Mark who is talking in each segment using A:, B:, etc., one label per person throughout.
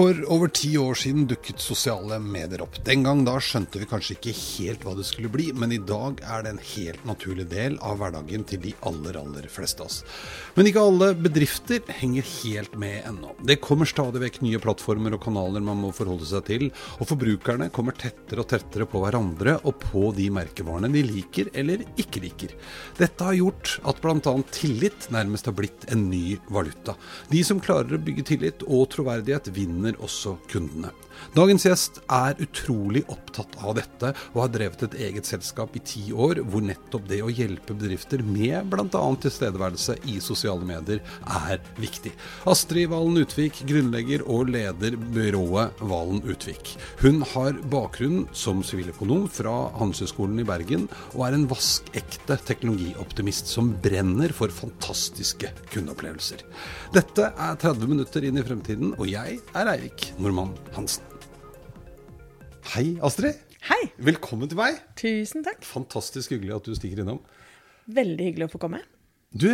A: For over ti år siden dukket sosiale medier opp. Den gang da skjønte vi kanskje ikke helt hva det skulle bli, men i dag er det en helt naturlig del av hverdagen til de aller, aller fleste av oss. Men ikke alle bedrifter henger helt med ennå. Det kommer stadig vekk nye plattformer og kanaler man må forholde seg til, og forbrukerne kommer tettere og tettere på hverandre og på de merkevarene de liker eller ikke liker. Dette har gjort at bl.a. tillit nærmest har blitt en ny valuta. De som klarer å bygge tillit og troverdighet, vinner også kundene. Dagens gjest er utrolig opptatt av dette, og har drevet et eget selskap i ti år, hvor nettopp det å hjelpe bedrifter med bl.a. tilstedeværelse i sosiale medier er viktig. Astrid Valen Utvik grunnlegger og leder byrået Valen Utvik. Hun har bakgrunn som siviløkonom fra Handelshøyskolen i Bergen, og er en vaskekte teknologioptimist som brenner for fantastiske kundeopplevelser. Dette er 30 minutter inn i fremtiden, og jeg er Eirik Normann Hansen. Hei, Astrid.
B: Hei.
A: Velkommen til meg.
B: Tusen takk.
A: Fantastisk hyggelig at du stikker innom.
B: Veldig hyggelig å få komme.
A: Du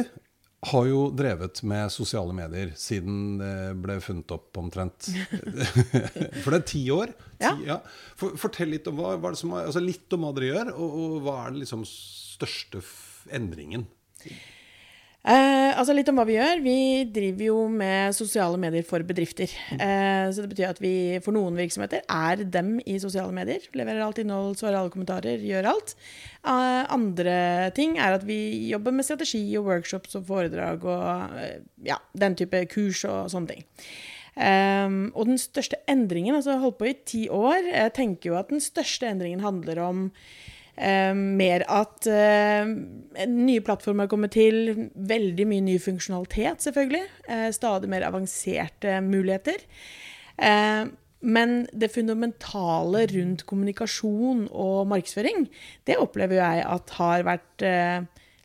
A: har jo drevet med sosiale medier siden det ble funnet opp omtrent. For det er ti år. Ti,
B: ja.
A: ja. For, fortell litt om hva, hva som, altså litt om hva dere gjør, og, og hva er den liksom største endringen?
B: Eh, altså Litt om hva vi gjør. Vi driver jo med sosiale medier for bedrifter. Eh, så det betyr at vi for noen virksomheter er dem i sosiale medier. Leverer alt innhold, svarer alle kommentarer, gjør alt. Eh, andre ting er at vi jobber med strategi og workshops og foredrag og eh, ja, den type kurs og sånne ting. Um, og den største endringen, altså holdt på i ti år, jeg tenker jo at den største endringen handler om mer at uh, nye plattformer kommer til. Veldig mye ny funksjonalitet, selvfølgelig. Uh, stadig mer avanserte muligheter. men det fundamentale rundt kommunikasjon og markedsføring, det opplever jeg at har vært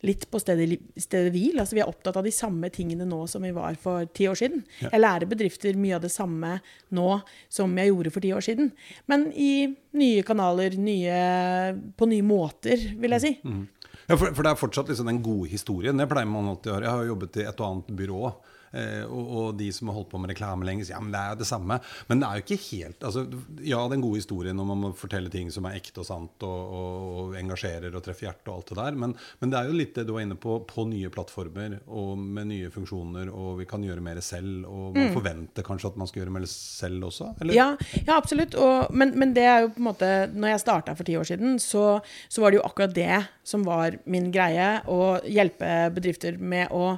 B: litt på stedet, stedet hvil. Altså, vi er opptatt av de samme tingene nå som vi var for ti år siden. Ja. Jeg lærer bedrifter mye av det samme nå som jeg gjorde for ti år siden. Men i nye kanaler, nye, på nye måter, vil jeg si. Mm.
A: Ja, for, for, det er fortsatt liksom den gode historien. Det pleier man alltid å gjøre. Jeg har jobbet i et og annet byrå og, og, de som har holdt på med reklame lenge, sier ja, men det er det samme. Men det er jo ikke helt altså, Ja, den gode historien man må fortelle ting som er ekte og sant og, og, og engasjerer og treffer hjertet og alt det der. Men, men, det er jo litt det du var inne på, på nye plattformer og med nye funksjoner, og vi kan gjøre mer selv. Og man mm. forventer kanskje at man skal gjøre mer selv også?
B: Ja, ja, absolutt. Men, men, det er jo på en måte Når jeg starta for ti år siden, så, så var det jo akkurat det som var min greie. Å hjelpe bedrifter med å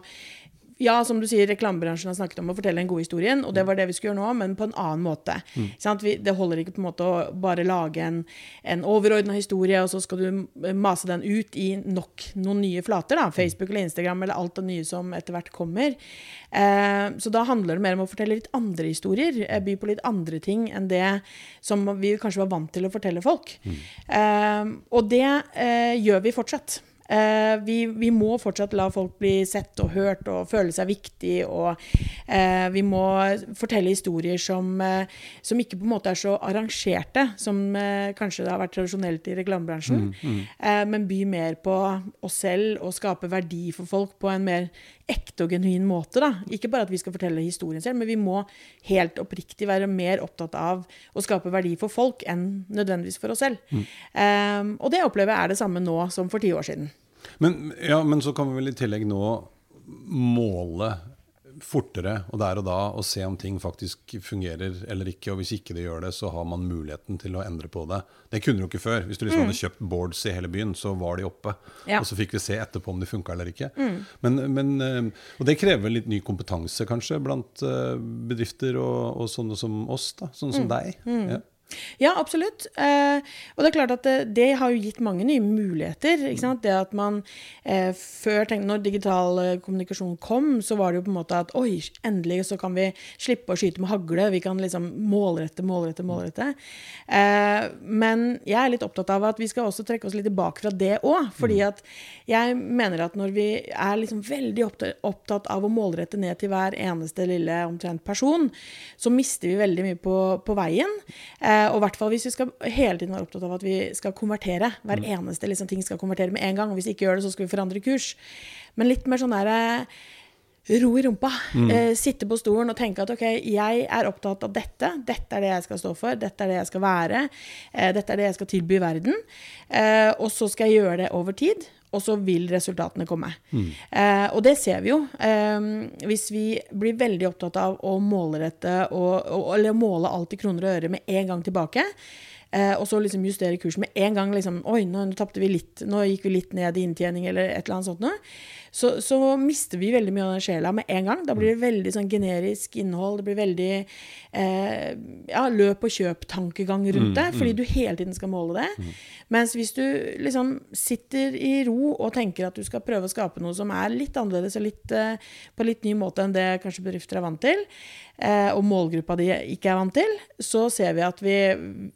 B: ja, som du sier, reklamebransjen har snakket om å fortelle en god historie, og det var det vi skulle gjøre nå, men på en annen måte. Mm. Vi, det holder ikke på en måte å bare lage en, en overordna historie, og så skal du mase den ut i nok noen nye flater. da, Facebook eller Instagram eller alt det nye som etter hvert kommer. Eh, så da handler det mer om å fortelle litt andre historier, by på litt andre ting enn det som vi kanskje var vant til å fortelle folk. Mm. Eh, og det eh, gjør vi fortsatt. Eh, vi, vi, må fortsatt la folk bli sett og hørt og føle seg viktig. Og eh, vi må fortelle historier som, eh, som, ikke på en måte er så arrangerte som kanskje det har vært tradisjonelt i reklamebransjen, mm, mm. Eh, men by mer på oss selv og skape verdi for folk på en mer ekte og genuin måte. Da. Ikke bare at vi skal fortelle historien selv, men vi må helt oppriktig være mer opptatt av å skape verdi for folk enn nødvendigvis for oss selv. Mm. Um, og det opplever jeg er det samme nå som for ti år siden.
A: Men, ja, men så kan vi vel i tillegg nå måle fortere og der og da og se om ting faktisk fungerer eller ikke. Og hvis ikke det gjør det, så har man muligheten til å endre på det. Det kunne du ikke før. Hvis du liksom mm. hadde kjøpt boards i hele byen, så var de oppe. Ja. Og så fikk vi se etterpå om de funka eller ikke. Mm. Men, men, eh, og det krever litt ny kompetanse, kanskje, blant eh, bedrifter og, og sånne som oss, da. Sånne som mm. deg.
B: Mm. Ja. Ja, absolutt. Eh, og det er klart at det, det, har jo gitt mange nye muligheter. Ikke sant? Det at man eh, før tenkte, Når digital eh, kommunikasjon kom, så var det jo på en måte at oi, endelig så kan vi slippe å skyte med hagle. Vi kan liksom målrette, målrette, målrette. Eh, men jeg er litt opptatt av at vi skal også trekke oss litt tilbake fra det òg. Fordi mm. at jeg mener at når vi er liksom veldig opptatt av å målrette ned til hver eneste lille omtrent person, så mister vi veldig mye på, på veien. Eh, og i hvert fall hvis vi skal hele tiden være opptatt av at vi skal konvertere. Hver mm. eneste liksom, ting skal konvertere med en gang. Og hvis vi ikke gjør det, så skal vi forandre kurs. Men litt mer sånn der, ro i rumpa. Eh, sitte på stolen og tenke at ok, jeg er opptatt av dette. Dette er det jeg skal stå for. Dette er det jeg skal være. Eh, dette er det jeg skal tilby verden. Eh, og så skal jeg gjøre det over tid. Og så vil resultatene komme. Eh, og det ser vi jo. Eh, hvis vi blir veldig opptatt av å målrette og, og, eller måle alt i kroner og øre med en gang tilbake, Eh, og så liksom justere kursen med en gang. Liksom, Oi, nå, nå tapte vi litt. Nå gikk vi litt ned i inntjening, eller et eller annet sånt noe. Så, så mister vi veldig mye av den sjela med en gang. Da blir det veldig sånn generisk innhold. Det blir veldig eh, ja, løp og kjøp-tankegang rundt det, fordi du hele tiden skal måle det. Mens hvis du liksom sitter i ro og tenker at du skal prøve å skape noe som er litt annerledes og litt, eh, på litt ny måte enn det kanskje bedrifter er vant til, og målgruppa de ikke er vant til, så ser vi at vi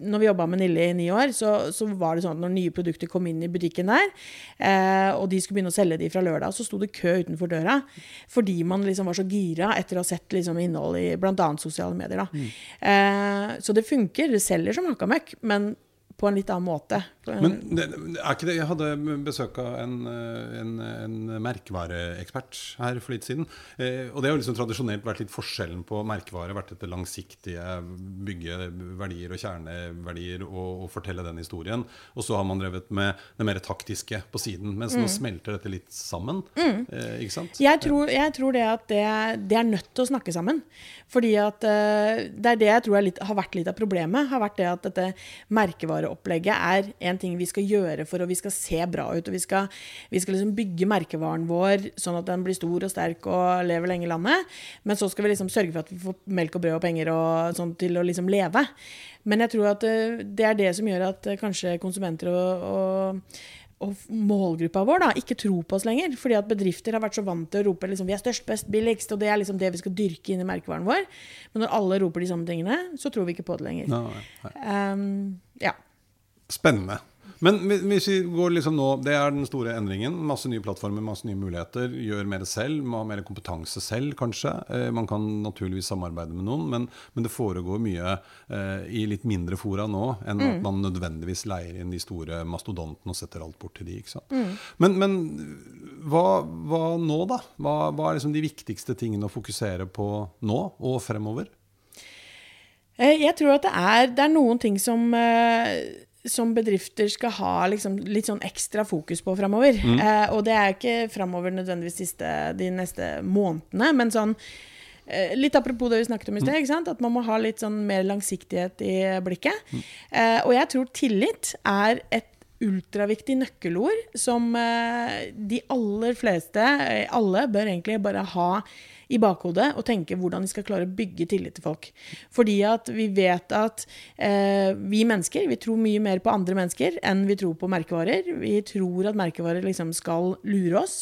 B: Når vi jobba med Nille i ni år, så, så var det sånn at når nye produkter kom inn i butikken der, eh, og de skulle begynne å selge de fra lørdag, så sto det kø utenfor døra. Fordi man liksom var så gira etter å ha sett liksom innhold i bl.a. sosiale medier. Da. Eh, så det funker. Det selger som hakka møkk, men på en litt annen måte.
A: Men er ikke det Jeg hadde besøk av en, en, en merkevareekspert her for litt siden. Eh, og det har jo liksom tradisjonelt vært litt forskjellen på merkevare. Vært dette langsiktige, bygge verdier og kjerneverdier og, og fortelle den historien. Og så har man drevet med det mer taktiske på siden. Mens nå smelter dette litt sammen. Eh, ikke sant?
B: Jeg tror, jeg tror det at det, det er nødt til å snakke sammen. Fordi at eh, det er det jeg tror litt, har vært litt av problemet. har vært det at dette merkevareopplegget er en ting vi skal gjøre for at vi skal se bra ut. Og vi skal, vi skal liksom bygge merkevaren vår sånn at den blir stor og sterk og lever lenge i landet. Men så skal vi liksom sørge for at vi får melk og brød og penger og sånn til å liksom leve. Men jeg tror at eh, det er det som gjør at eh, kanskje konsumenter og, og og målgruppa vår da, ikke tror på oss lenger. Fordi at bedrifter har vært så vant til å rope liksom, vi er størst, best, billigst, og det er liksom det vi skal dyrke inn i merkevaren vår. Men når alle roper de samme tingene, så tror vi ikke på det lenger.
A: Nei.
B: Um, ja.
A: Spennende. Men hvis vi går liksom nå, det er den store endringen. Masse nye plattformer, masse nye muligheter. Gjør mer selv, må ha mer kompetanse selv, kanskje. Eh, man kan naturligvis samarbeide med noen, men, men det foregår mye eh, i litt mindre fora nå enn at man nødvendigvis leier inn de store mastodontene og setter alt bort til de. sant? Men, men hva, hva nå, da? Hva, hva er liksom de viktigste tingene å fokusere på nå og fremover?
B: Eh, Jeg tror at det er, det er noen ting som, eh, som bedrifter skal ha liksom, litt sånn ekstra fokus på framover. Eh, og det er ikke framover nødvendigvis siste, de neste månedene, men sånn eh, Litt apropos det vi snakket om i sted, sant? at man må ha litt sånn mer langsiktighet i blikket. Eh, og jeg tror tillit er et ultraviktig nøkkelord som eh, de aller fleste, eh, alle, bør egentlig bare ha i bakhodet og tenke hvordan de skal klare å bygge tillit til folk. Fordi at vi vet at eh, vi mennesker vi tror mye mer på andre mennesker enn vi tror på merkevarer. Vi tror at merkevarer liksom skal lure oss.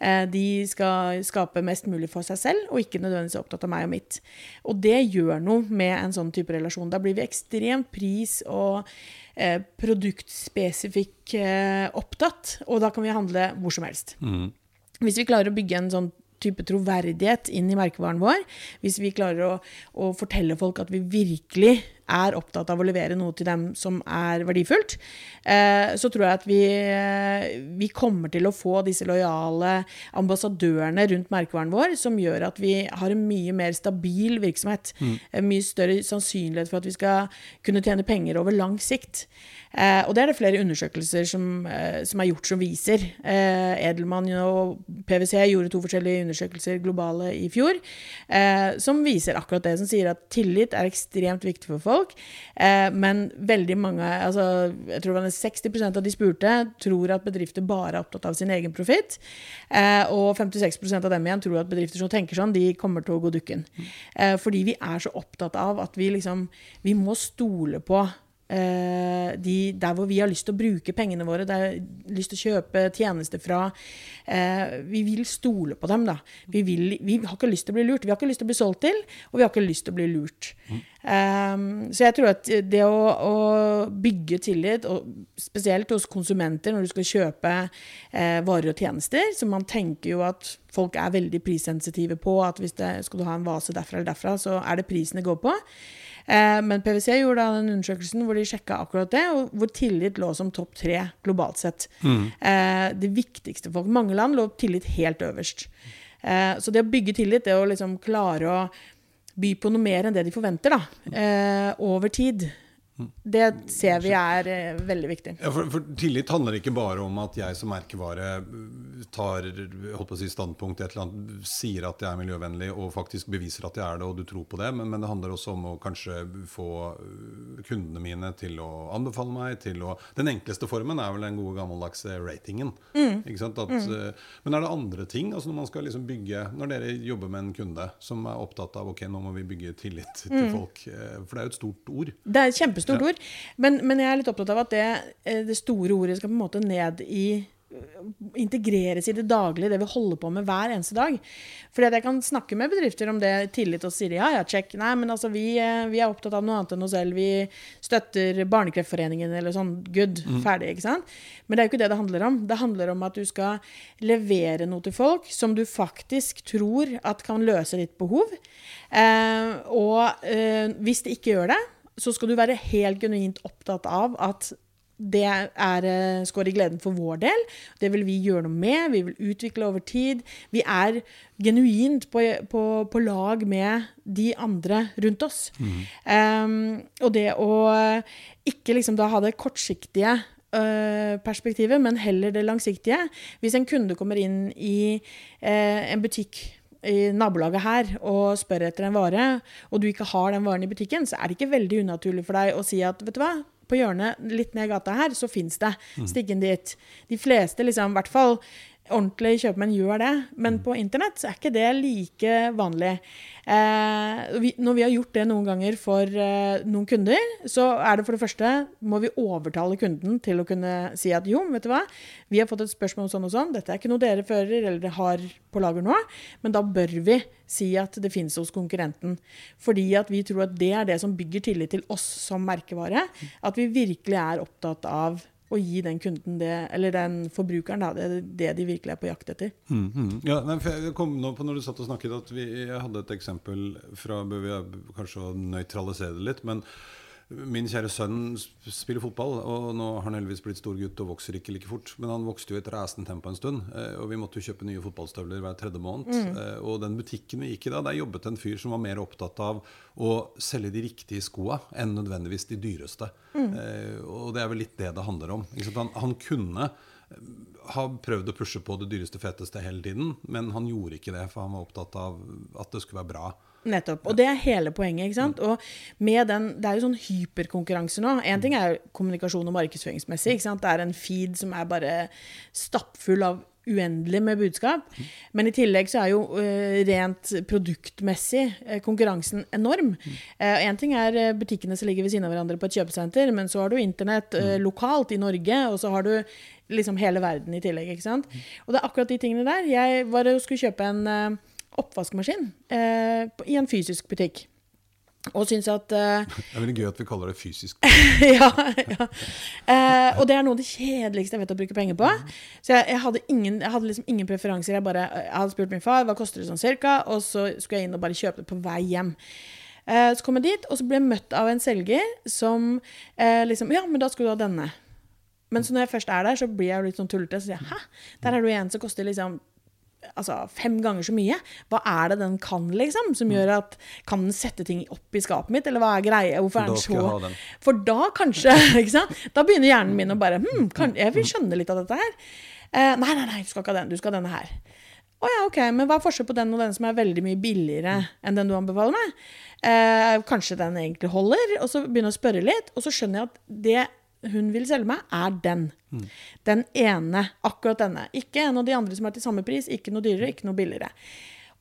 B: Eh, de skal skape mest mulig for seg selv, og ikke nødvendigvis opptatt av meg og mitt. Og det gjør noe med en sånn type relasjon. Da blir vi ekstremt pris- og eh, produktspesifikk eh, opptatt, og da kan vi handle hvor som helst. Hvis vi klarer å bygge en sånn type troverdighet inn i merkevaren vår, hvis vi klarer å, å fortelle folk at vi virkelig er opptatt av å levere noe til dem som er verdifullt, eh, så tror jeg at vi, eh, vi kommer til å få disse lojale ambassadørene rundt merkevaren vår, som gjør at vi har en mye mer stabil virksomhet. En mye større sannsynlighet for at vi skal kunne tjene penger over lang sikt. Eh, og det er det flere undersøkelser som, eh, som er gjort som viser. Eh, Edelmann og PwC gjorde to forskjellige undersøkelser globale i fjor, eh, som viser akkurat det, som sier at tillit er ekstremt viktig for folk. Eh, men veldig mange, altså jeg tror det var 60% av de spurte, tror at bedrifter bare er opptatt av sin egen profitt. Eh, og 56% av dem igjen tror at bedrifter som tenker sånn, de kommer til å gå dukken. Eh, fordi vi er så opptatt av at vi liksom Vi må stole på de, der hvor vi har lyst til å bruke pengene våre, der lyst til å kjøpe tjenester fra. Eh, vi vil stole på dem, da. Vi, vil, vi har ikke lyst til å bli lurt. Vi har ikke lyst til å bli solgt til, og vi har ikke lyst til å bli lurt. Um, så jeg tror at det å, å bygge tillit, og spesielt hos konsumenter når du skal kjøpe eh, varer og tjenester, så man tenker jo at folk er veldig prissensitive på at hvis det, skal du ha en vase derfra eller derfra, så er det prisen det går på. Eh, men PwC gjorde da den undersøkelsen hvor de sjekka akkurat det, og hvor tillit lå som topp tre globalt sett. Eh, det viktigste for. Mange land lå tillit helt øverst. Eh, så det å bygge tillit, det å liksom klare å by på noe mer enn det de forventer, da, eh, over tid, det ser vi er eh, veldig viktig.
A: Ja, for, for, Tillit handler ikke bare om at jeg som merkevare tar holdt på å si, standpunkt i et eller annet, sier at jeg er miljøvennlig og faktisk beviser at jeg er det, og du tror på det. Men, men det handler også om å kanskje få øh, kundene mine til å anbefale meg. til å, Den enkleste formen er vel den gode gammeldagse ratingen. Mm. Ikke sant? At, mm. Øh, men er det andre ting? altså Når man skal liksom bygge, når dere jobber med en kunde som er opptatt av ok, nå må vi bygge tillit til mm. folk, for det er jo et stort ord.
B: Det er et kjempestort ja. ord. Men, men, jeg er litt opptatt av at det, det store ordet skal på en måte ned i integreres i det daglige, det vi holder på med hver eneste dag. Fordi at jeg kan snakke med bedrifter om det tillit og sier ja, ja, check. Nei, men altså vi, eh, vi, er opptatt av noe annet enn oss selv. Vi støtter Barnekreftforeningen eller sånn. Good. Mm. Ferdig. ikke sant? Men det er jo ikke det det handler om. Det handler om at du skal levere noe til folk som du faktisk tror at kan løse ditt behov. Eh, og eh, hvis det ikke gjør det, så skal du være helt genuint opptatt av at det er, uh, skår i gleden for vår del. Det vil vi gjøre noe med. Vi vil utvikle over tid. Vi er genuint på, på, på lag med de andre rundt oss. Mm. Um, og det å ikke liksom da ha det kortsiktige uh, perspektivet, men heller det langsiktige. Hvis en kunde kommer inn i uh, en butikk i nabolaget her og spør etter en vare, og du ikke har den varen i butikken, så er det ikke veldig unaturlig for deg å si at vet du hva, på hjørnet litt ned gata her, så fins det. Mm. Stikk inn dit. De fleste, liksom, i hvert fall ordentlige kjøpmenn gjør det. Men mm. på internett så er ikke det like vanlig. Eh, vi, når vi har gjort det noen ganger for eh, noen kunder, så er det for det første må vi overtale kunden til å kunne si at jo, vet du hva, vi har fått et spørsmål om sånn og sånn, dette er ikke noe dere fører eller har på lager nå, men da bør vi si at det finnes hos konkurrenten. Fordi at vi tror at det er det som bygger tillit til oss som merkevare. At vi virkelig er opptatt av å gi den kunden det, eller den forbrukeren da, det, det de virkelig er på jakt etter.
A: Mm, mm. Ja, jeg kom nå på når du satt og snakket at vi, Jeg hadde et eksempel fra Bør vi kanskje å nøytralisere det litt. men Min kjære sønn spiller fotball, og nå har han heldigvis blitt stor gutt og vokser ikke like fort. Men han vokste jo i et rasende tempo en stund, eh, og vi måtte jo kjøpe nye fotballstøvler hver tredje måned. Mm. Eh, og den butikken vi gikk i da, der jobbet en fyr som var mer opptatt av å selge de riktige skoa enn nødvendigvis de dyreste. Mm. Eh, og det er vel litt det det handler om. Han, han kunne har prøvd å pushe på det dyreste, feteste hele tiden, men han gjorde ikke det, for han var opptatt av at det skulle være bra.
B: Nettopp. Og det er hele poenget. ikke sant? Og med den, Det er jo sånn hyperkonkurranse nå. Én ting er jo kommunikasjon og markedsføringsmessig. ikke sant? Det er en feed som er bare stappfull av uendelig med budskap. Men i tillegg så er jo uh, rent produktmessig uh, konkurransen enorm. Én uh, ting er butikkene som ligger ved siden av hverandre på et kjøpesenter, men så har du internett lokalt i Norge, og så har du liksom hele verden i tillegg. ikke sant? Og det er akkurat de tingene der. Jeg var og skulle kjøpe en oppvaskmaskin eh, i en fysisk butikk. Og syns at uh,
A: Det er veldig gøy at vi kaller det fysisk.
B: ja, ja. Uh, og det er noe av det kjedeligste jeg vet å bruke penger på. Så jeg, jeg hadde, ingen, jeg hadde liksom ingen preferanser. Jeg, bare, jeg hadde spurt min far hva koster det sånn cirka, og så skulle jeg inn og bare kjøpe det på vei hjem. Uh, så kom jeg dit, og så ble jeg møtt av en selger som liksom Ja, men da skulle du ha denne. Men så når jeg først er der, så blir jeg litt sånn tullete. Så sier jeg hæ, der er du en som koster liksom altså, fem ganger så mye. Hva er det den kan, liksom? Som gjør at Kan den sette ting opp i skapet mitt, eller hva er greia? Hvorfor er den så For da kanskje ikke sant? Da begynner hjernen min å bare hm, kan, Jeg vil skjønne litt av dette her. Eh, nei, nei, nei, du skal ikke ha den. Du skal ha denne her. Å ja, ok, men hva er forskjellen på den og den som er veldig mye billigere enn den du anbefaler meg? Eh, kanskje den egentlig holder? Og så begynner jeg å spørre litt, og så skjønner jeg at det hun vil selge meg, er den. Mm. Den ene. Akkurat denne. Ikke en av de andre som er til samme pris. Ikke noe dyrere, ikke noe billigere.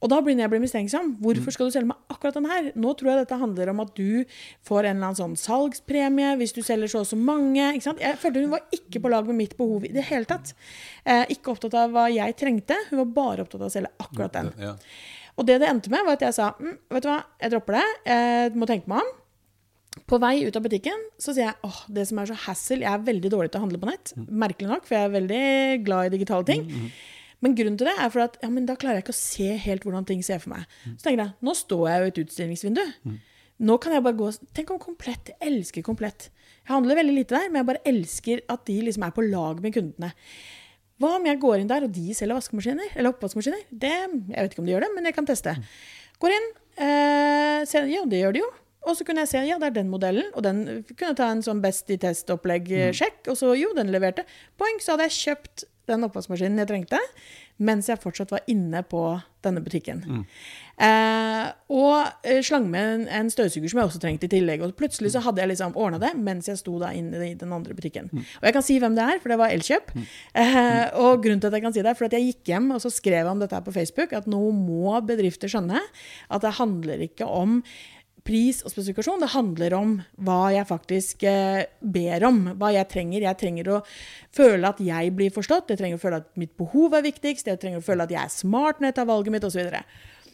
B: Og da begynner jeg å bli mistenksom. Hvorfor mm. skal du selge meg akkurat den her? Nå tror jeg dette handler om at du får en eller annen sånn salgspremie hvis du selger så og så mange. Jeg følte hun var ikke på lag med mitt behov i det hele tatt. Eh, ikke opptatt av hva jeg trengte, hun var bare opptatt av å selge akkurat den. Ja. Og det det endte med, var at jeg sa mm, vet du hva, jeg dropper det, jeg må tenke meg om. På vei ut av butikken så sier jeg åh, det som er så hassle Jeg er veldig dårlig til å handle på nett. Mm. Merkelig nok, for jeg er veldig glad i digitale ting. Mm, mm. Men grunnen til det er for at ja, men da klarer jeg ikke å se helt hvordan ting ser for meg. Så tenker jeg nå står jeg jo i et utstillingsvindu. Nå kan jeg bare gå Tenk om Komplett. Jeg elsker Komplett. Jeg handler veldig lite der, men jeg bare elsker at de liksom er på lag med kundene. Hva om jeg går inn der, og de selger vaskemaskiner? Eller oppvaskmaskiner? Det, jeg vet ikke om de gjør det, men jeg kan teste. Går inn, eh, ser, ja, det gjør de jo. Og så kunne jeg se ja, det er den modellen, og den kunne jeg ta en sånn Best i test-opplegg-sjekk. Og så jo, den leverte. Poeng, så hadde jeg kjøpt den oppvaskmaskinen jeg trengte, mens jeg fortsatt var inne på denne butikken.
A: Mm.
B: Eh, og eh, slang med en, en støvsuger som jeg også trengte i tillegg. Og plutselig så hadde jeg liksom ordna det mens jeg sto da inne i den andre butikken. Og jeg kan si hvem det er, for det var Elkjøp. Eh, og grunnen til at jeg kan si det, er for at jeg gikk hjem og så skrev om dette her på Facebook, at nå må bedrifter skjønne at det handler ikke om pris og spesifikasjon. Det handler om hva jeg faktisk eh, ber om, hva jeg trenger. Jeg trenger å føle at jeg blir forstått, jeg trenger å føle at mitt behov er viktigst, jeg trenger å føle at jeg er smart når jeg tar valget mitt, osv.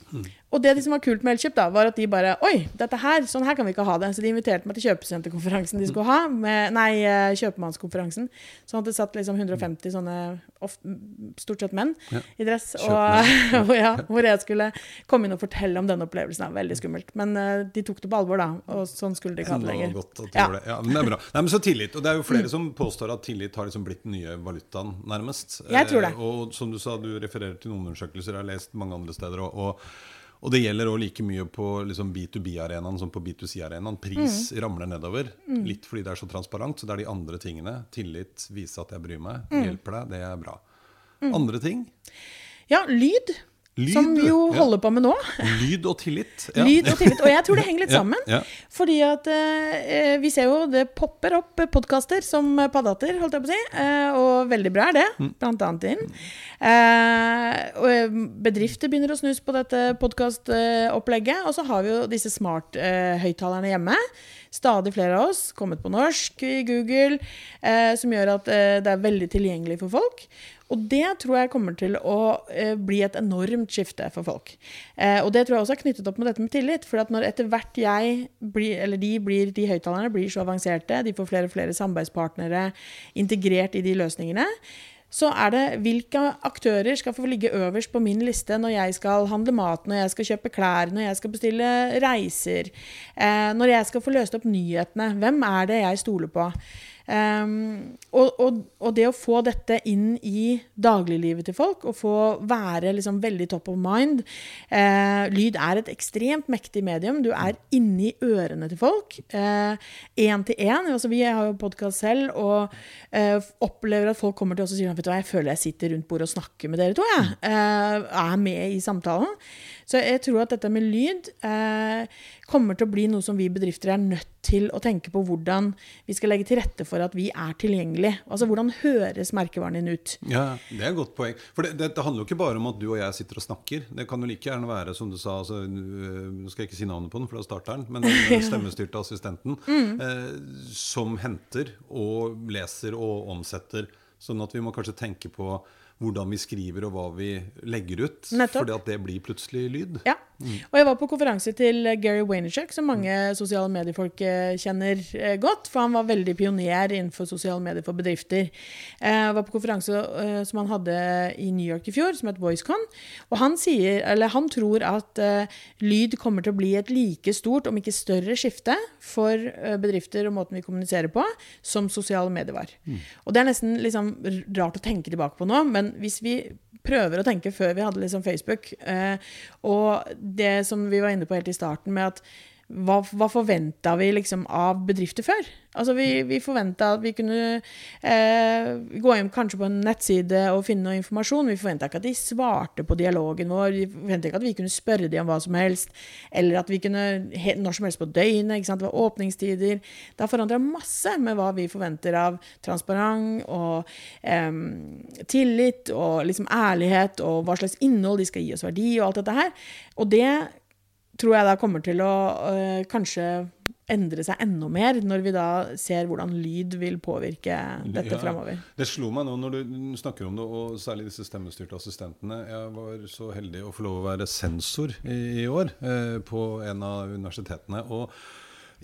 B: Og det som var kult med Elkjøp, da, var at de bare Oi, dette her, sånn her kan vi ikke ha det. Så de inviterte meg til kjøpesenterkonferansen de skulle ha. Med, nei, kjøpemannskonferansen. Sånn at det satt liksom 150 sånne of, stort sett menn
A: Ja.
B: i dress. Og, og ja, hvor jeg skulle komme inn og fortelle om denne opplevelsen. Da. Veldig skummelt. Men uh, de tok det på alvor, da. Og sånn skulle de ikke ha det
A: Det
B: lenger.
A: godt at du
B: Ja.
A: det. Ja, men det er bra. Nei, men så tillit. Og det er jo flere som påstår at tillit har liksom blitt den nye valutaen, nærmest.
B: Jeg tror det.
A: Eh, og som du sa, du refererer til noen undersøkelser, jeg har lest mange andre steder. Og, og, og det gjelder også like mye på liksom B2B-arenaen som på B2C-arenaen. Pris
B: Mm.
A: ramler nedover. Litt fordi det er så transparent. Så det er de andre tingene. Tillit, vise at jeg bryr meg,
B: Mm.
A: hjelper deg. Det er bra. Andre ting?
B: Ja, lyd.
A: Lyd,
B: som jo
A: ja.
B: holder på med nå.
A: Lyd og tillit. Ja.
B: Lyd og tillit. Og jeg tror det henger litt sammen.
A: ja.
B: Fordi at eh, vi ser jo det popper opp podkaster som paddater, holdt jeg på å si. Eh, og veldig bra er det,
A: Mm.
B: blant annet inn. Eh, og eh, bedrifter begynner å snus på dette podkastopplegget. Og så har vi jo disse smart-høyttalerne hjemme. Stadig flere av oss, kommet på norsk i Google, eh, som gjør at eh, det er veldig tilgjengelig for folk. Og det tror jeg kommer til å eh, bli et enormt skifte for folk. Eh, og det tror jeg også er knyttet opp med dette med tillit. For at når etter hvert jeg blir, eller de, blir, de høyttalerne blir så avanserte, de får flere og flere samarbeidspartnere integrert i de løsningene, så er det hvilke aktører skal få ligge øverst på min liste når jeg skal handle mat, når jeg skal kjøpe klær, når jeg skal bestille reiser, eh, når jeg skal få løst opp nyhetene. Hvem er det jeg stoler på? Um, og, og, og det å få dette inn i dagliglivet til folk, og få være liksom veldig top of mind uh, Lyd er et ekstremt mektig medium. Du er inni ørene til folk. Én til én. Altså, vi har jo podkast selv og uh, opplever at folk kommer til oss og sier vet du jeg føler jeg sitter rundt bordet og snakker med dere to. Jeg. Eh, er med i samtalen. Så jeg tror at dette med lyd eh, kommer til å bli noe som vi bedrifter er nødt til å tenke på hvordan vi skal legge til rette for at vi er tilgjengelige. Altså hvordan høres merkevaren din ut?
A: Ja, Det er et godt poeng. For det, det, det handler jo ikke bare om at du og jeg sitter og snakker. Det kan jo like gjerne være, som du sa altså, øh, Nå skal jeg ikke si navnet på den, for da starter den. Men den stemmestyrte assistenten eh, som henter og leser og omsetter. Sånn at vi må kanskje tenke på hvordan vi skriver og hva vi legger ut.
B: Nettopp.
A: Fordi at det blir plutselig lyd.
B: Ja. Og jeg var på konferanse til Gary Vaynerchuk, som mange sosiale mediefolk eh, kjenner eh, godt. For han var veldig pioner innenfor sosiale medier for bedrifter. Eh, Jeg var på konferanse som han hadde i New York i fjor, som het VoiceCon. Og han, sier, han tror at lyd kommer til å bli et like stort, om ikke større, skifte for bedrifter og måten vi kommuniserer på, som sosiale medier var. Og det er nesten liksom rart å tenke tilbake på nå, men hvis vi prøver å tenke før vi hadde liksom Facebook, og det som vi var inne på helt i starten, med at hva, hva forventa vi liksom av bedrifter før? Altså Vi, vi forventa at vi kunne eh, gå inn kanskje på en nettside og finne noe informasjon. Vi forventa ikke at de svarte på dialogen vår. Vi forventa ikke at vi kunne spørre dem om hva som helst. Eller at vi kunne når som helst på døgnet. Det var åpningstider. Det har forandra masse med hva vi forventer av transparent og eh, tillit og liksom ærlighet, og hva slags innhold de skal gi oss verdi, og alt dette her. Og det tror jeg da kommer til å øh, kanskje endre seg enda mer, når vi da ser hvordan lyd vil påvirke dette
A: Ja,
B: framover.
A: Det slo meg nå når du snakker om det, og særlig disse stemmestyrte assistentene. Jeg var så heldig å få lov å være sensor i, i år eh, på en av universitetene. og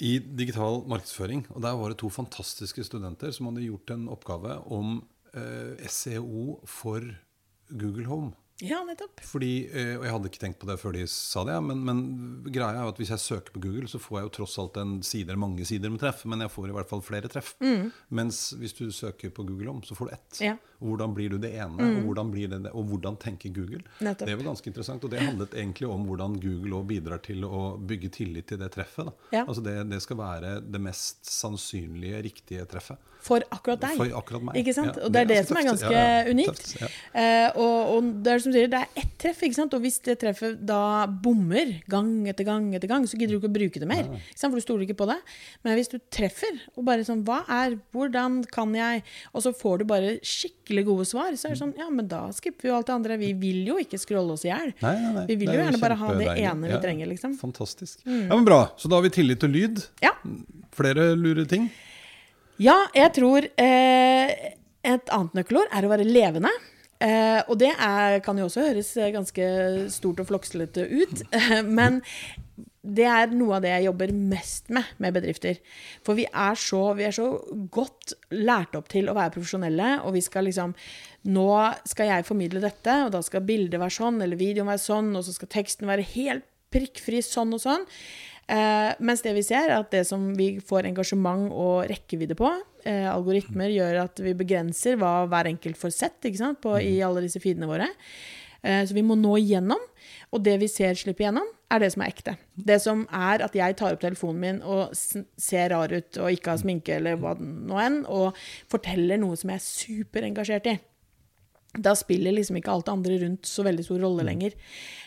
A: i digital markedsføring. Og der var det to fantastiske studenter som hadde gjort en oppgave om eh, SEO for Google Home.
B: Ja, nettopp.
A: Fordi, eh, og Jeg hadde ikke tenkt på det før de sa det, men, men greia er jo at hvis jeg søker på Google, så får jeg jo tross alt en side mange sider med treff, men jeg får i hvert fall flere treff. Mens hvis du søker på Google om, så får du ett.
B: Mm. Ja. Mm.
A: Hvordan blir du det ene, og, hvordan blir det og hvordan tenker Google?
B: Nettopp.
A: Det var ganske interessant, og det handlet egentlig om hvordan Google òg bidrar til å bygge tillit til det treffet.
B: Ja.
A: Altså det, det skal være det mest sannsynlige, riktige treffet.
B: For akkurat deg.
A: For akkurat meg.
B: Ikke sant?
A: Ja,
B: og det er det,
A: ganske
B: som er ganske
A: Ja, ja,
B: unikt.
A: tøft.
B: Eh, og, og det er som sier, det er ett treff, ikke sant? og hvis det treffet da bommer gang etter gang, etter gang, så gidder du ikke å bruke det mer. Ikke sant? For du stoler ikke på det. Men hvis du treffer, og bare sånn Hva er Hvordan kan jeg Og så får du bare skikkelig gode svar, så er det sånn Ja, men da skipper vi jo alt det andre. Vi vil jo ikke scrolle oss i hjel. Vi vil jo
A: er
B: gjerne bare ha det ene vi trenger, liksom.
A: Fantastisk. Ja, men Bra. Så da har vi tillit til lyd.
B: Ja.
A: Flere lure ting.
B: Ja, jeg tror eh, et annet nøkkelord er å være levende. Eh, og det er, kan jo også høres eh, ganske stort og flokslete ut, men det er noe av det jeg jobber mest med med bedrifter. For vi er så, vi er så godt lært opp til å være profesjonelle, og vi skal liksom Nå skal jeg formidle dette, og da skal bildet være sånn, eller videoen være sånn, og så skal teksten være helt prikkfri sånn og sånn. Eh, mens det vi ser, er at det som vi får engasjement og rekkevidde på, eh, algoritmer gjør at vi begrenser hva hver enkelt får sett ikke sant, på, i alle disse feedene våre. Eh, så vi må nå igjennom. Og det vi ser slippe igjennom, er det som er ekte. Det som er at jeg tar opp telefonen min og ser rar ut og ikke har sminke eller hva nå enn, og forteller noe som jeg er superengasjert i da spiller liksom ikke alt det andre rundt så veldig stor rolle lenger.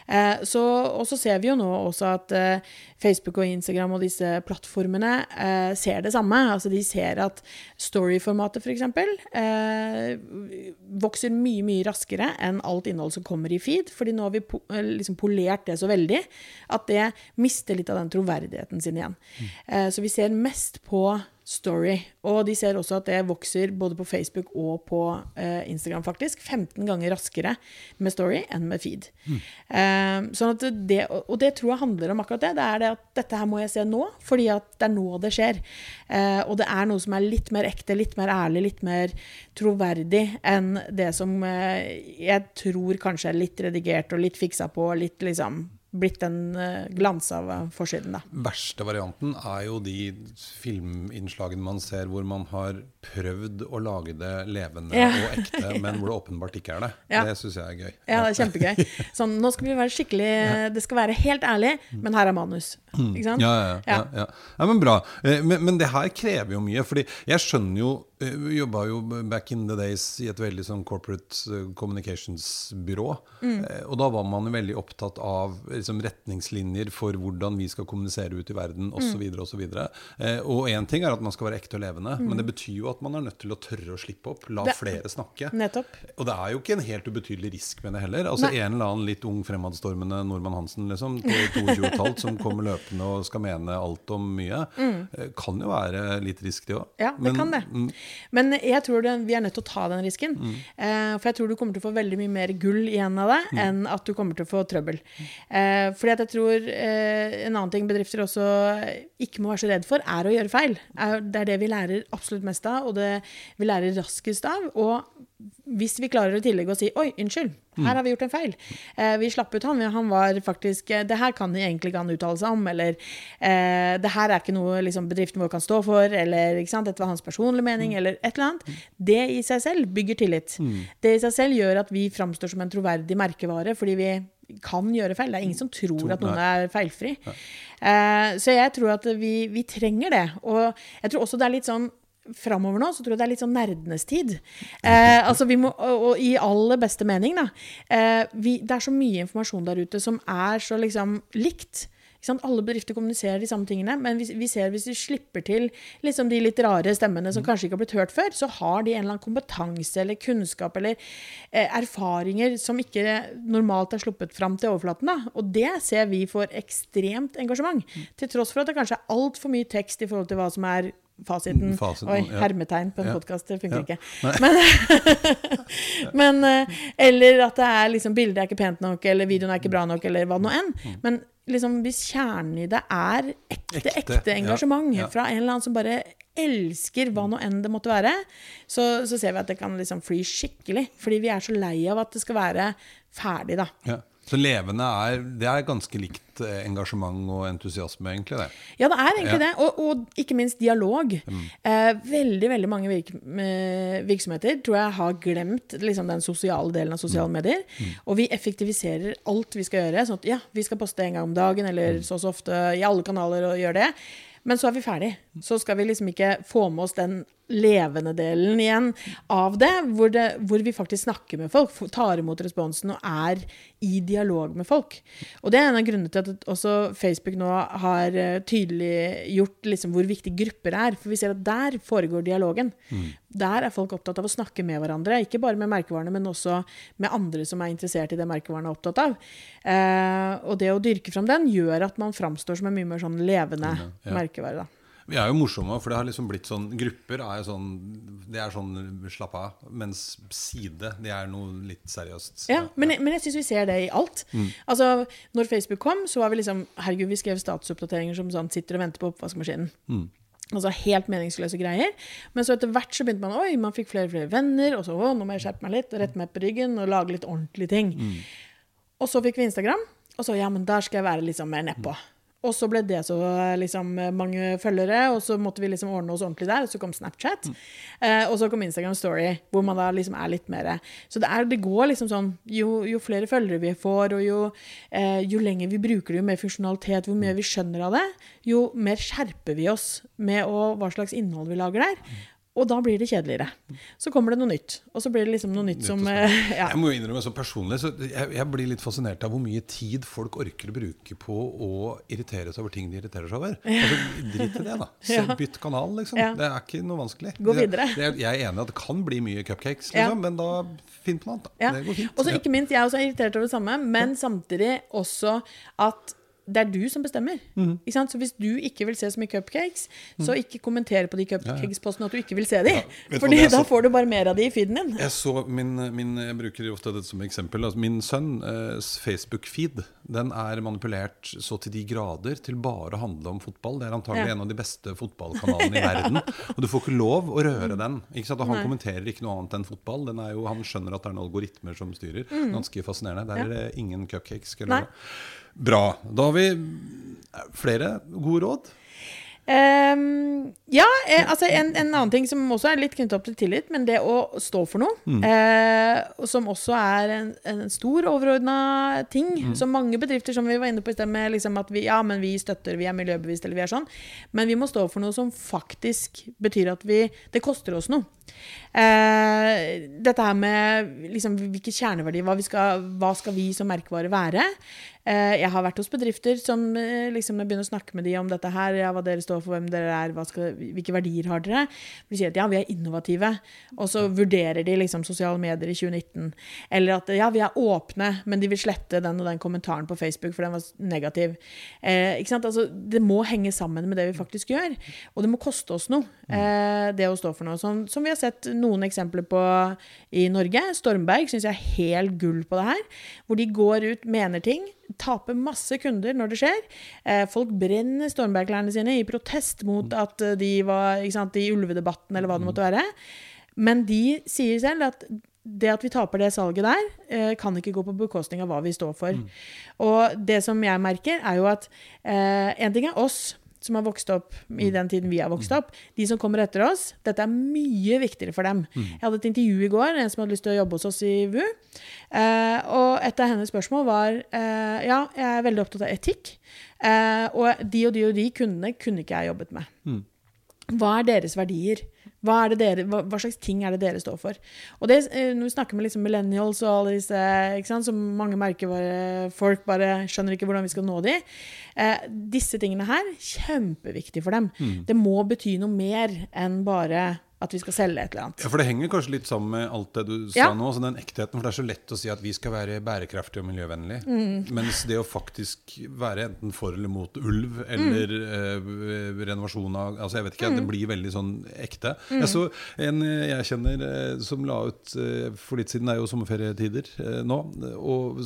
B: Eh, så, og så ser vi jo nå også at eh, Facebook og Instagram og disse plattformene eh, ser det samme. Altså de ser at storyformatet f.eks. Eh, vokser mye, mye raskere enn alt innhold som kommer i feed. fordi nå har vi po liksom polert det så veldig at det mister litt av den troverdigheten sin igjen. Eh, så vi ser mest på story. Og de ser også at det vokser både på Facebook og på eh, Instagram, faktisk. 15 ganger raskere med story enn med feed. Eh, sånn at det, og det tror jeg handler om akkurat det. Det er det at dette her må jeg se nå, fordi at det er nå det skjer. Eh, og det er noe som er litt mer ekte, litt mer ærlig, litt mer troverdig enn det som eh, jeg tror kanskje er litt redigert og litt fiksa på, litt liksom blitt en uh, glans av eh, forsiden, da.
A: Verste varianten er jo de filminnslagene man ser hvor man har prøvd å lage det levende
B: Ja.
A: og ekte, men hvor det åpenbart ikke er det.
B: Ja.
A: Det syns jeg er gøy.
B: Ja, det er kjempegøy. Sånn, nå skal vi være skikkelig Det skal være helt ærlig, men her er manus. Ikke sant?
A: Ja, ja, ja, ja. ja men bra. Eh, Men, men det her krever jo mye. fordi jeg skjønner jo eh, Vi jobba jo back in the days i et veldig sånn corporate eh, communications-byrå. Mm. Og da var man veldig opptatt av liksom, retningslinjer for hvordan vi skal kommunisere ut i verden osv. videre, Og én ting er at man skal være ekte og levende, men det betyr jo at man er nødt til å tørre å slippe opp. La
B: Det-
A: flere snakke.
B: Nettopp.
A: Og det er jo ikke en helt ubetydelig risk med det heller. Altså
B: Nei.
A: En eller annen litt ung fremadstormende nordmann Hansen liksom, på 22 og et halvt som kommer løpende og skal mene alt om mye, mm. kan jo være litt risk, det òg.
B: Mm. Ja, det kan det.
A: mm,
B: Men jeg tror det, vi er nødt til å ta den risken. Eh, for jeg tror du kommer til å få veldig mye mer gull igjen av det enn at du kommer til å få trøbbel. Eh, fordi at jeg tror eh, en annen ting bedrifter også ikke må være så redd for, er å gjøre feil. Er, det er det vi lærer absolutt mest av, og det vi lærer raskest av. Og hvis vi klarer i tillegg å si 'oi, unnskyld, her har vi gjort en feil'. Eh, vi slapp ut han, han var faktisk eh, 'det her kan egentlig ikke han uttale seg om', eller eh, 'det her er ikke noe liksom, bedriften vår kan stå for', eller 'dette var hans personlige mening', eller et eller annet. Det i seg selv bygger tillit. Det i seg selv gjør at vi framstår som en troverdig merkevare, fordi vi kan gjøre feil. Det er ingen som tror at noen er feilfri. Uh, så jeg tror at vi, vi trenger det. Og jeg tror også det er litt sånn Framover nå så tror jeg det er litt sånn nerdenes tid. Eh, altså vi må, og, og i aller beste mening, da. Eh, vi, det er så mye informasjon der ute som er så liksom likt. Alle bedrifter kommuniserer de samme tingene, men vi, vi ser hvis vi slipper til liksom de litt rare stemmene som kanskje ikke har blitt hørt før, så har de en eller annen kompetanse eller kunnskap eller eh, erfaringer som ikke normalt er sluppet fram til overflaten. Da. Og det ser vi får ekstremt engasjement. Til tross for at det kanskje er altfor mye tekst i forhold til hva som er fasiten.
A: Fasiten,
B: Oi,
A: ja.
B: hermetegn på en
A: Ja.
B: podkast, det funker
A: Ja.
B: ikke. Men, men eh, Eller at det er liksom bildet er ikke pent nok, eller videoen er ikke bra nok, eller hva nå enn. Men liksom hvis kjernen i det er ekte,
A: Ekte,
B: ekte, engasjement
A: ja.
B: fra en eller annen som bare elsker hva nå enn det måtte være, så, så ser vi at det kan liksom fly skikkelig. Fordi vi er så lei av at det skal være ferdig, da.
A: Så levende er Det er ganske likt eh, engasjement og entusiasme, egentlig, det.
B: Ja, det er egentlig
A: Ja.
B: det. Og, og ikke minst dialog. Eh, veldig veldig mange virk eh, virksomheter tror jeg har glemt liksom, den sosiale delen av sosiale medier. Og vi effektiviserer alt vi skal gjøre. Sånn at ja, vi skal poste en gang om dagen eller så og så ofte i alle kanaler og gjøre det. Men så er vi ferdig. Så skal vi liksom ikke få med oss den levende delen igjen av det, hvor, det, hvor vi faktisk snakker med folk, tar imot responsen og er i dialog med folk. Og det er en av grunnene til at også Facebook nå har eh, tydeliggjort liksom hvor viktig grupper er. For vi ser at der foregår dialogen. Der er folk opptatt av å snakke med hverandre. Ikke bare med merkevarene, men også med andre som er interessert i det merkevarene er opptatt av. Eh, og det å dyrke fram den gjør at man framstår som en mye mer sånn levende
A: Ja.
B: merkevare. da.
A: Vi er jo morsomme, for det har liksom blitt sånn Grupper er jo sånn Det er sånn slapp av. Mens side, det er noe litt seriøst.
B: Ja, men, jeg- men jeg syns vi ser det i alt. Altså, når Facebook kom, så var vi liksom Herregud, vi skrev statusoppdateringer som sånn sitter og venter på oppvaskmaskinen. Altså helt meningsløse greier. Men så etter hvert så begynte man Oi, man fikk flere og flere venner. Og så å, nå må jeg skjerpe meg litt rette meg på ryggen og lage litt ordentlige ting. Og så fikk vi Instagram, og så ja, men der skal jeg være litt sånn mer nedpå. Og så ble det så liksom, mange følgere, og så måtte vi liksom ordne oss ordentlig der. Og så kom Snapchat, eh, og så kom Instagram Story, hvor man da liksom er litt mer Så det, er, det går liksom sånn Jo, jo flere følgere vi får, og jo, eh, jo lenger vi bruker det, jo mer funksjonalitet, hvor mye vi skjønner av det, jo mer skjerper vi oss med å, hva slags innhold vi lager der. Og da blir det kjedeligere. Så kommer det noe nytt. Og så blir det liksom noe nytt som eh, ja.
A: Jeg må jo innrømme så personlig så jeg, jeg blir litt fascinert av hvor mye tid folk orker å bruke på å irritere seg over ting de irriterer seg over. Altså, Drit i det, da. Så,
B: Ja.
A: Bytt kanal, liksom.
B: Ja.
A: Det er ikke noe vanskelig.
B: Gå videre.
A: Det, jeg er enig i at det kan bli mye cupcakes,
B: Ja.
A: liksom, men da finn på noe annet. Da.
B: Ja.
A: Det går fint.
B: Og så ikke minst, jeg er også irritert over det samme, men samtidig også at det er du som bestemmer. Mm. Så hvis du ikke vil se så mye cupcakes, så ikke kommenter på de cupcakes-postene at du ikke vil se de.
A: Ja,
B: Fordi da
A: så-
B: får du bare mer av de i feeden din.
A: Jeg så min, min Jeg bruker ofte dette som eksempel. Altså min sønns eh, Facebook-feed, den er manipulert så til de grader til bare å handle om fotball. Det er antagelig
B: Ja.
A: en av de beste fotballkanalene i verden. Og du får ikke lov å røre den. Ikke sant? Og han
B: Nei.
A: kommenterer ikke noe annet enn fotball. Den er jo, han skjønner at det er noen algoritmer som styrer. Ganske fascinerende. Der er det ingen cupcakes. Skal
B: Mm.
A: Bra. Da har vi flere gode råd.
B: Um, ja, eh, altså en, en annen ting som også er litt knyttet opp til tillit, men det å stå for noe, eh, og som også er en, en stor overordna ting, som mange bedrifter som vi var inne på i sted med liksom at vi, ja, men vi støtter, vi er miljøbevisste, eller vi er sånn, men vi må stå for noe som faktisk betyr at vi, det koster oss noe. Eh, dette her med liksom, hvilke kjerneverdier, hva, vi skal, hva skal vi som merkevare være? Eh, jeg har vært hos bedrifter som eh, liksom, jeg begynner å snakke med de om dette her, ja, hva dere står for, hvem dere er, skal, hvilke verdier har dere? De sier at ja, vi er innovative, og så vurderer de liksom sosiale medier i 2019. Eller at ja, vi er åpne, men de vil slette den og den kommentaren på Facebook, for den var negativ. Eh, ikke sant? Altså, det må henge sammen med det vi faktisk gjør, og det må koste oss noe, eh, det å stå for noe. Som, som vi har sett noen eksempler på i Norge. Stormberg syns jeg er helt gull på det her, hvor de går ut, mener ting, taper masse kunder når det skjer. Eh, folk brenner Stormberg-klærne sine i protest mot at eh, de var ikke sant, i ulvedebatten, eller hva det måtte være. Men de sier selv at det at vi taper det salget der, eh, kan ikke gå på bekostning av hva vi står for. Og det som jeg merker, er jo at eh, en ting er oss som har vokst opp i den tiden vi har vokst opp. De som kommer etter oss, dette er mye viktigere for dem. Jeg hadde et intervju i går, en som hadde lyst til å jobbe hos oss i VU. Eh, og et av hennes spørsmål var eh, ja, jeg er veldig opptatt av etikk. Eh, og de og de og de kundene kunne ikke jeg jobbet med. Hva er deres verdier? Hva, er det dere, hva, hva slags ting er det dere står for? Og det, eh, Når vi snakker med liksom millennials og alle disse, ikke sant, som mange merkevarefolk bare skjønner ikke hvordan vi skal nå de, eh, disse tingene her, kjempeviktig for dem. Det må bety noe mer enn bare at vi skal selge et eller annet.
A: Ja, For det henger kanskje litt sammen med alt det du sa
B: Ja.
A: nå. Så den ektheten, for Det er så lett å si at vi skal være bærekraftige og miljøvennlige.
B: Mm.
A: Mens det å faktisk være enten for eller mot ulv, eller
B: Mm.
A: eh, renovasjon av altså jeg vet ikke, Det blir veldig sånn ekte. Jeg så en eh, jeg kjenner eh, som la ut eh, for litt siden, det er jo sommerferietider nå. Og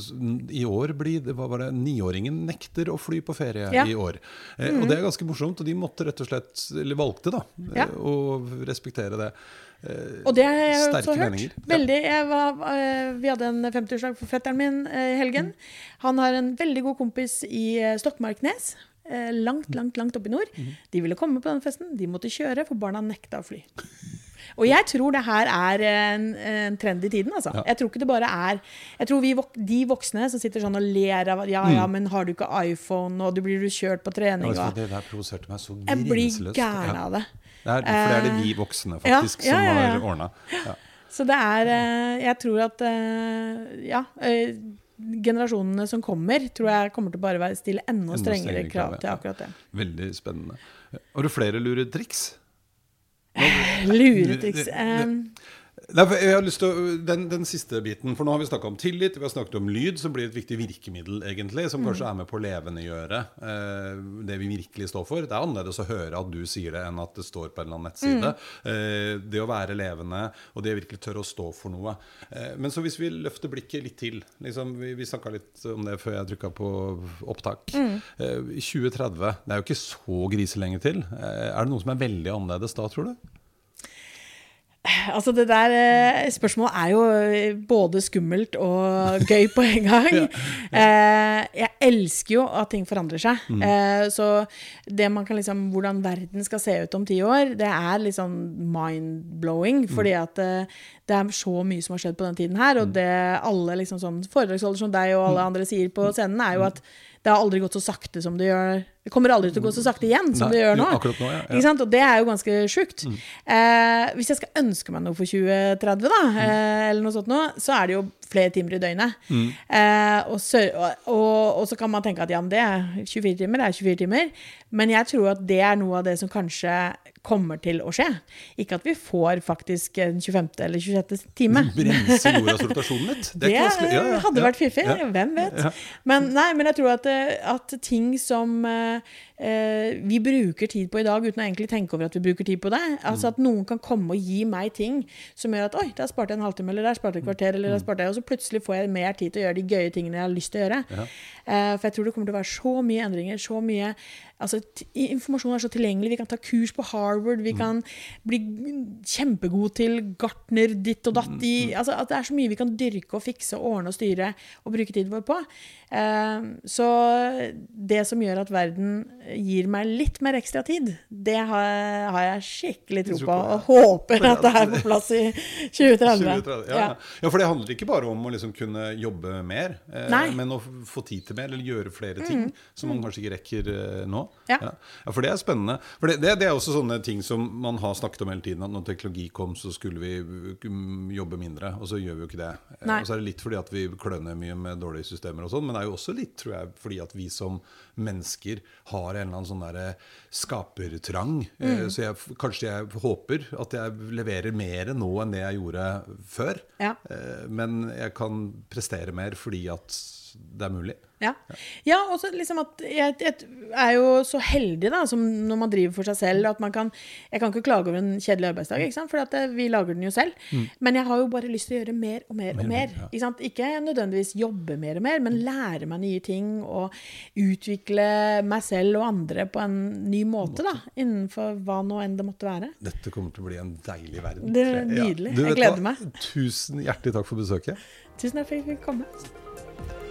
A: i år blir det, hva var det, niåringen nekter å fly på ferie
B: Ja. Mm.
A: i år. Eh, Og det er ganske morsomt. Og de måtte rett og slett, eller valgte, da,
B: Ja.
A: å respektere respektere det. Eh,
B: Og det har jeg også hørt. Veldig. Jeg var, eh, vi hadde en 50-årsdag for fetteren min eh, i helgen. Han har en veldig god kompis i eh, Stokmarknes. Langt, langt, langt oppe i nord. De ville komme på den festen. De måtte kjøre, for barna nekta å fly. Og jeg tror det her er en, en trend i tiden. altså.
A: Ja.
B: Jeg tror ikke det bare er Jeg tror vi, de voksne som sitter sånn og ler av ja, ja, men har du ikke iPhone, og du blir du kjørt på trening ja,
A: det der provoserte meg så
B: Jeg blir gæren av det.
A: Det er, for det er det vi voksne faktisk som har ordna. Ja.
B: Så det er eh, Jeg tror at eh, Ja. eh, Generasjonene som kommer, tror jeg kommer til å bare være stille enda
A: Enda
B: strengere
A: krav,
B: til akkurat det.
A: Veldig spennende. Har du flere luretriks?
B: Luretriks. Eh,
A: Nei, jeg har lyst til å, den, den siste biten, for nå har vi snakka om tillit, vi har snakket om lyd, som blir et viktig virkemiddel, egentlig, som kanskje er med på å levendegjøre eh, det vi virkelig står for. Det er annerledes å høre at du sier det, enn at det står på en eller annen nettside. Eh, det å være levende, og det å virkelig tørre å stå for noe. Eh, men så hvis vi løfter blikket litt til liksom, Vi, vi snakka litt om det før jeg trykka på opptak. Eh, 2030, det er jo ikke så griselenge til. Eh, er det noe som er veldig annerledes da, tror du?
B: Altså det der eh, spørsmålet er jo eh, både skummelt og gøy på en gang. Eh, jeg elsker jo at ting forandrer seg. Eh, så det man kan liksom Hvordan verden skal se ut om ti år, det er litt sånn mind-blowing. Fordi at det er så mye som har skjedd på den tiden her. Og det alle liksom sånn foredragsholder som deg og alle andre sier på scenen, er jo at det har aldri gått så sakte som det gjør Det kommer aldri til å gå så sakte igjen som
A: Nei,
B: det gjør nå.
A: jo, nå, ja, ja.
B: Og det er jo ganske sjukt. Eh, hvis jeg skal ønske meg noe for 2030, da, eh, eller noe sånt nå, så er det jo flere timer i døgnet. Eh, og, så, og, og så kan man tenke at ja, men det er 24 timer, det er 24 timer. Men jeg tror at det er noe av det som kanskje kommer til å skje. Ikke at vi får faktisk den 25. eller 26. time.
A: Bremse jordas rotasjon litt?
B: Det,
A: er. Ja, ja,
B: hadde vært fiffig.
A: Ja.
B: Hvem vet?
A: Ja.
B: Men, nei, men jeg tror at, eh, at ting som eh, eh, vi bruker tid på i dag, uten å egentlig tenke over at vi bruker tid på det Altså
A: Mm.
B: At noen kan komme og gi meg ting som gjør at Oi, der sparte jeg en halvtime, eller der sparte jeg et kvarter, eller der sparte jeg Og så plutselig får jeg mer tid til å gjøre de gøye tingene jeg har lyst til å gjøre.
A: Mm. Ja.
B: Eh, for jeg tror det kommer til å være så mye endringer, så mye Altså, informasjon er så tilgjengelig. Vi kan ta kurs på Harvard.
A: Mm.
B: Vi kan bli kjempegode til gartner ditt og datt
A: Mm,
B: i altså, at Det er så mye vi kan dyrke og fikse og ordne og styre og bruke tiden vår på. Eh, så det som gjør at verden gir meg litt mer ekstra tid, det har, har jeg skikkelig tro på. Og håper at det er på plass i 2030.
A: 2030, ja. ja. for det handler ikke bare om å liksom kunne jobbe mer, eh.
B: Mm.
A: men å få tid til mer, eller gjøre flere ting som man kanskje ikke rekker eh, nå.
B: Ja.
A: Ja. ja, For det er spennende. For det, det, det er også sånne ting som man har snakket om hele tiden, at når teknologi kom, så skulle vi mm, jobbe mindre, og så gjør vi jo ikke det. Eh,
B: Nei.
A: Og så er det litt fordi at vi kløner mye med dårlige systemer og sånn, men det er jo også litt, tror jeg, fordi at vi som mennesker har en eller annen sånn derre skapertrang. Eh,
B: Mm.
A: Så jeg, kanskje jeg håper at jeg leverer mer nå enn det jeg gjorde før.
B: Ja.
A: Eh, Men jeg kan prestere mer fordi at det er mulig.
B: Ja. ja, og så liksom at jeg, jeg er jo så heldig da, som når man driver for seg selv, at man kan Jeg kan ikke klage over en kjedelig arbeidsdag, ikke sant? for at eh, vi lager den jo selv. Men jeg har jo bare lyst til å gjøre mer og mer og
A: Mer og
B: mer.
A: mer, ja.
B: Ikke, sant? ikke nødvendigvis jobbe mer og mer, men lære meg nye ting og utvikle meg selv og andre på en ny måte, da. Innenfor hva nå enn det måtte være.
A: Dette kommer til å bli en deilig verden.
B: Det er Nydelig. Ja.
A: Du
B: Jeg gleder
A: hva?
B: meg.
A: Tusen hjertelig takk for besøket.
B: Tusen takk for at jeg fikk komme.